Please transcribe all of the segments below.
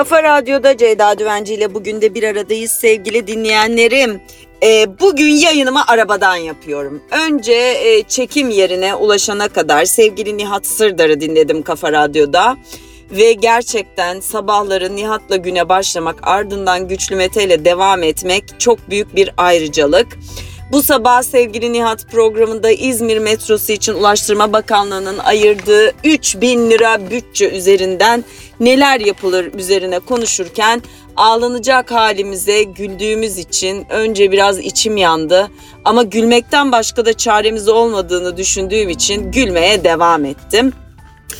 Kafa Radyo'da Ceyda Düvenci ile bugün de bir aradayız sevgili dinleyenlerim. Ee, bugün yayınımı arabadan yapıyorum. Önce e, çekim yerine ulaşana kadar sevgili Nihat Sırdar'ı dinledim Kafa Radyo'da. Ve gerçekten sabahları Nihat'la güne başlamak ardından Güçlü Mete ile devam etmek çok büyük bir ayrıcalık. Bu sabah sevgili Nihat programında İzmir metrosu için Ulaştırma Bakanlığı'nın ayırdığı 3000 lira bütçe üzerinden neler yapılır üzerine konuşurken ağlanacak halimize güldüğümüz için önce biraz içim yandı ama gülmekten başka da çaremiz olmadığını düşündüğüm için gülmeye devam ettim.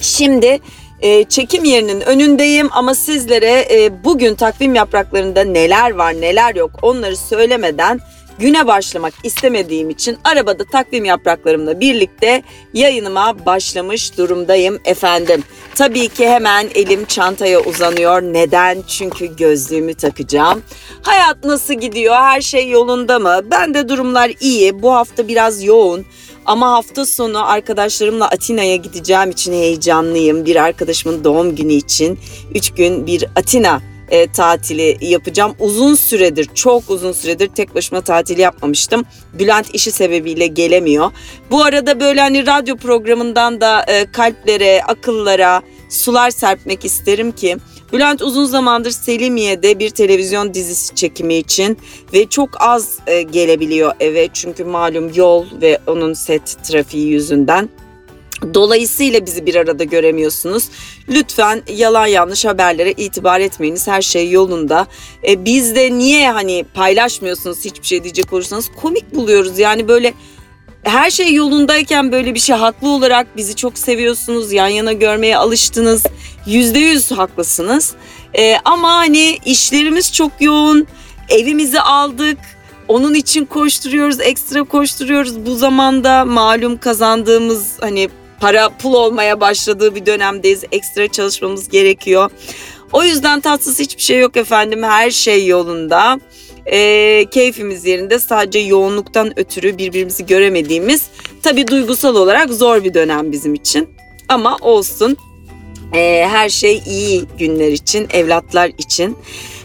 Şimdi e, çekim yerinin önündeyim ama sizlere e, bugün takvim yapraklarında neler var neler yok onları söylemeden güne başlamak istemediğim için arabada takvim yapraklarımla birlikte yayınıma başlamış durumdayım efendim. Tabii ki hemen elim çantaya uzanıyor. Neden? Çünkü gözlüğümü takacağım. Hayat nasıl gidiyor? Her şey yolunda mı? Ben de durumlar iyi. Bu hafta biraz yoğun. Ama hafta sonu arkadaşlarımla Atina'ya gideceğim için heyecanlıyım. Bir arkadaşımın doğum günü için 3 gün bir Atina e, tatili yapacağım. Uzun süredir, çok uzun süredir tek başıma tatili yapmamıştım. Bülent işi sebebiyle gelemiyor. Bu arada böyle hani radyo programından da e, kalplere, akıllara sular serpmek isterim ki Bülent uzun zamandır Selimiye'de bir televizyon dizisi çekimi için ve çok az e, gelebiliyor eve çünkü malum yol ve onun set trafiği yüzünden. Dolayısıyla bizi bir arada göremiyorsunuz. Lütfen yalan yanlış haberlere itibar etmeyiniz. Her şey yolunda. E, biz de niye hani paylaşmıyorsunuz hiçbir şey diyecek olursanız komik buluyoruz. Yani böyle her şey yolundayken böyle bir şey haklı olarak bizi çok seviyorsunuz. Yan yana görmeye alıştınız. Yüzde yüz haklısınız. E, ama hani işlerimiz çok yoğun. Evimizi aldık. Onun için koşturuyoruz, ekstra koşturuyoruz. Bu zamanda malum kazandığımız hani para pul olmaya başladığı bir dönemdeyiz. Ekstra çalışmamız gerekiyor. O yüzden tatsız hiçbir şey yok efendim. Her şey yolunda. E, keyfimiz yerinde sadece yoğunluktan ötürü birbirimizi göremediğimiz tabii duygusal olarak zor bir dönem bizim için. Ama olsun e, her şey iyi günler için, evlatlar için.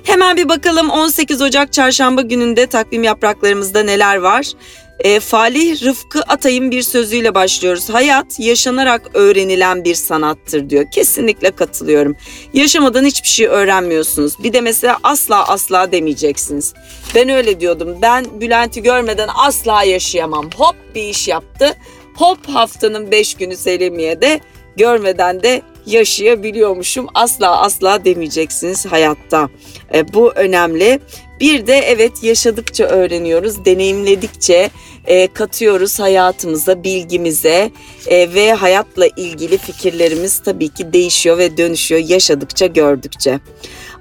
Hemen bir bakalım 18 Ocak çarşamba gününde takvim yapraklarımızda neler var. E, Falih Rıfkı Atay'ın bir sözüyle başlıyoruz. Hayat yaşanarak öğrenilen bir sanattır diyor. Kesinlikle katılıyorum. Yaşamadan hiçbir şey öğrenmiyorsunuz. Bir de mesela asla asla demeyeceksiniz. Ben öyle diyordum. Ben Bülent'i görmeden asla yaşayamam. Hop bir iş yaptı. Hop haftanın 5 günü Selimiye'de görmeden de yaşayabiliyormuşum. Asla asla demeyeceksiniz hayatta. E, bu önemli. Bir de evet yaşadıkça öğreniyoruz, deneyimledikçe e, katıyoruz hayatımıza, bilgimize e, ve hayatla ilgili fikirlerimiz tabii ki değişiyor ve dönüşüyor yaşadıkça, gördükçe.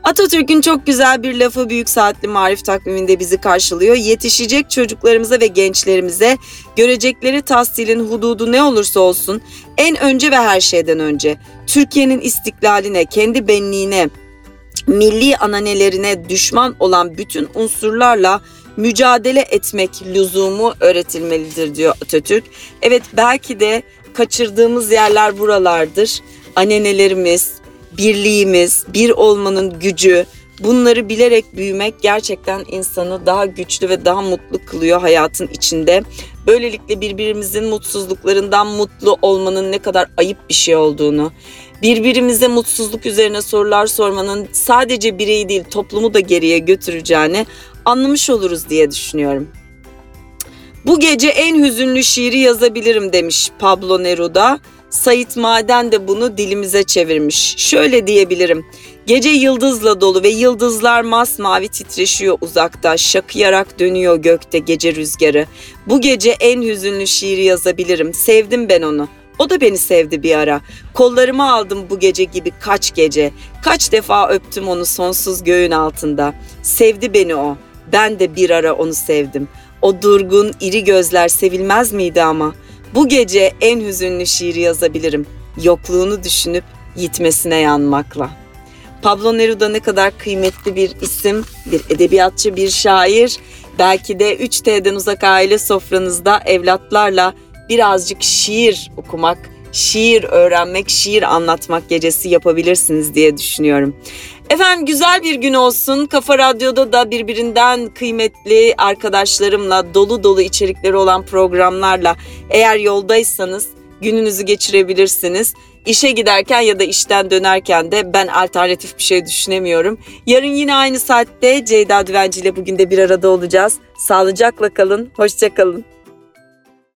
Atatürk'ün çok güzel bir lafı Büyük Saatli Marif takviminde bizi karşılıyor. Yetişecek çocuklarımıza ve gençlerimize görecekleri tahsilin hududu ne olursa olsun en önce ve her şeyden önce Türkiye'nin istiklaline, kendi benliğine, milli ananelerine düşman olan bütün unsurlarla mücadele etmek lüzumu öğretilmelidir diyor Atatürk. Evet belki de kaçırdığımız yerler buralardır. Anenelerimiz, birliğimiz, bir olmanın gücü, bunları bilerek büyümek gerçekten insanı daha güçlü ve daha mutlu kılıyor hayatın içinde. Böylelikle birbirimizin mutsuzluklarından mutlu olmanın ne kadar ayıp bir şey olduğunu, birbirimize mutsuzluk üzerine sorular sormanın sadece bireyi değil toplumu da geriye götüreceğini anlamış oluruz diye düşünüyorum. Bu gece en hüzünlü şiiri yazabilirim demiş Pablo Neruda. Sait Maden de bunu dilimize çevirmiş. Şöyle diyebilirim. Gece yıldızla dolu ve yıldızlar masmavi titreşiyor uzakta. Şakıyarak dönüyor gökte gece rüzgarı. Bu gece en hüzünlü şiiri yazabilirim. Sevdim ben onu. O da beni sevdi bir ara. Kollarıma aldım bu gece gibi kaç gece. Kaç defa öptüm onu sonsuz göğün altında. Sevdi beni o. Ben de bir ara onu sevdim. O durgun, iri gözler sevilmez miydi ama? Bu gece en hüzünlü şiiri yazabilirim. Yokluğunu düşünüp yitmesine yanmakla. Pablo Neruda ne kadar kıymetli bir isim, bir edebiyatçı, bir şair. Belki de 3T'den uzak aile sofranızda evlatlarla birazcık şiir okumak, şiir öğrenmek, şiir anlatmak gecesi yapabilirsiniz diye düşünüyorum. Efendim güzel bir gün olsun. Kafa Radyo'da da birbirinden kıymetli arkadaşlarımla dolu dolu içerikleri olan programlarla eğer yoldaysanız gününüzü geçirebilirsiniz. İşe giderken ya da işten dönerken de ben alternatif bir şey düşünemiyorum. Yarın yine aynı saatte Ceyda Düvenci ile bugün de bir arada olacağız. Sağlıcakla kalın, hoşça kalın.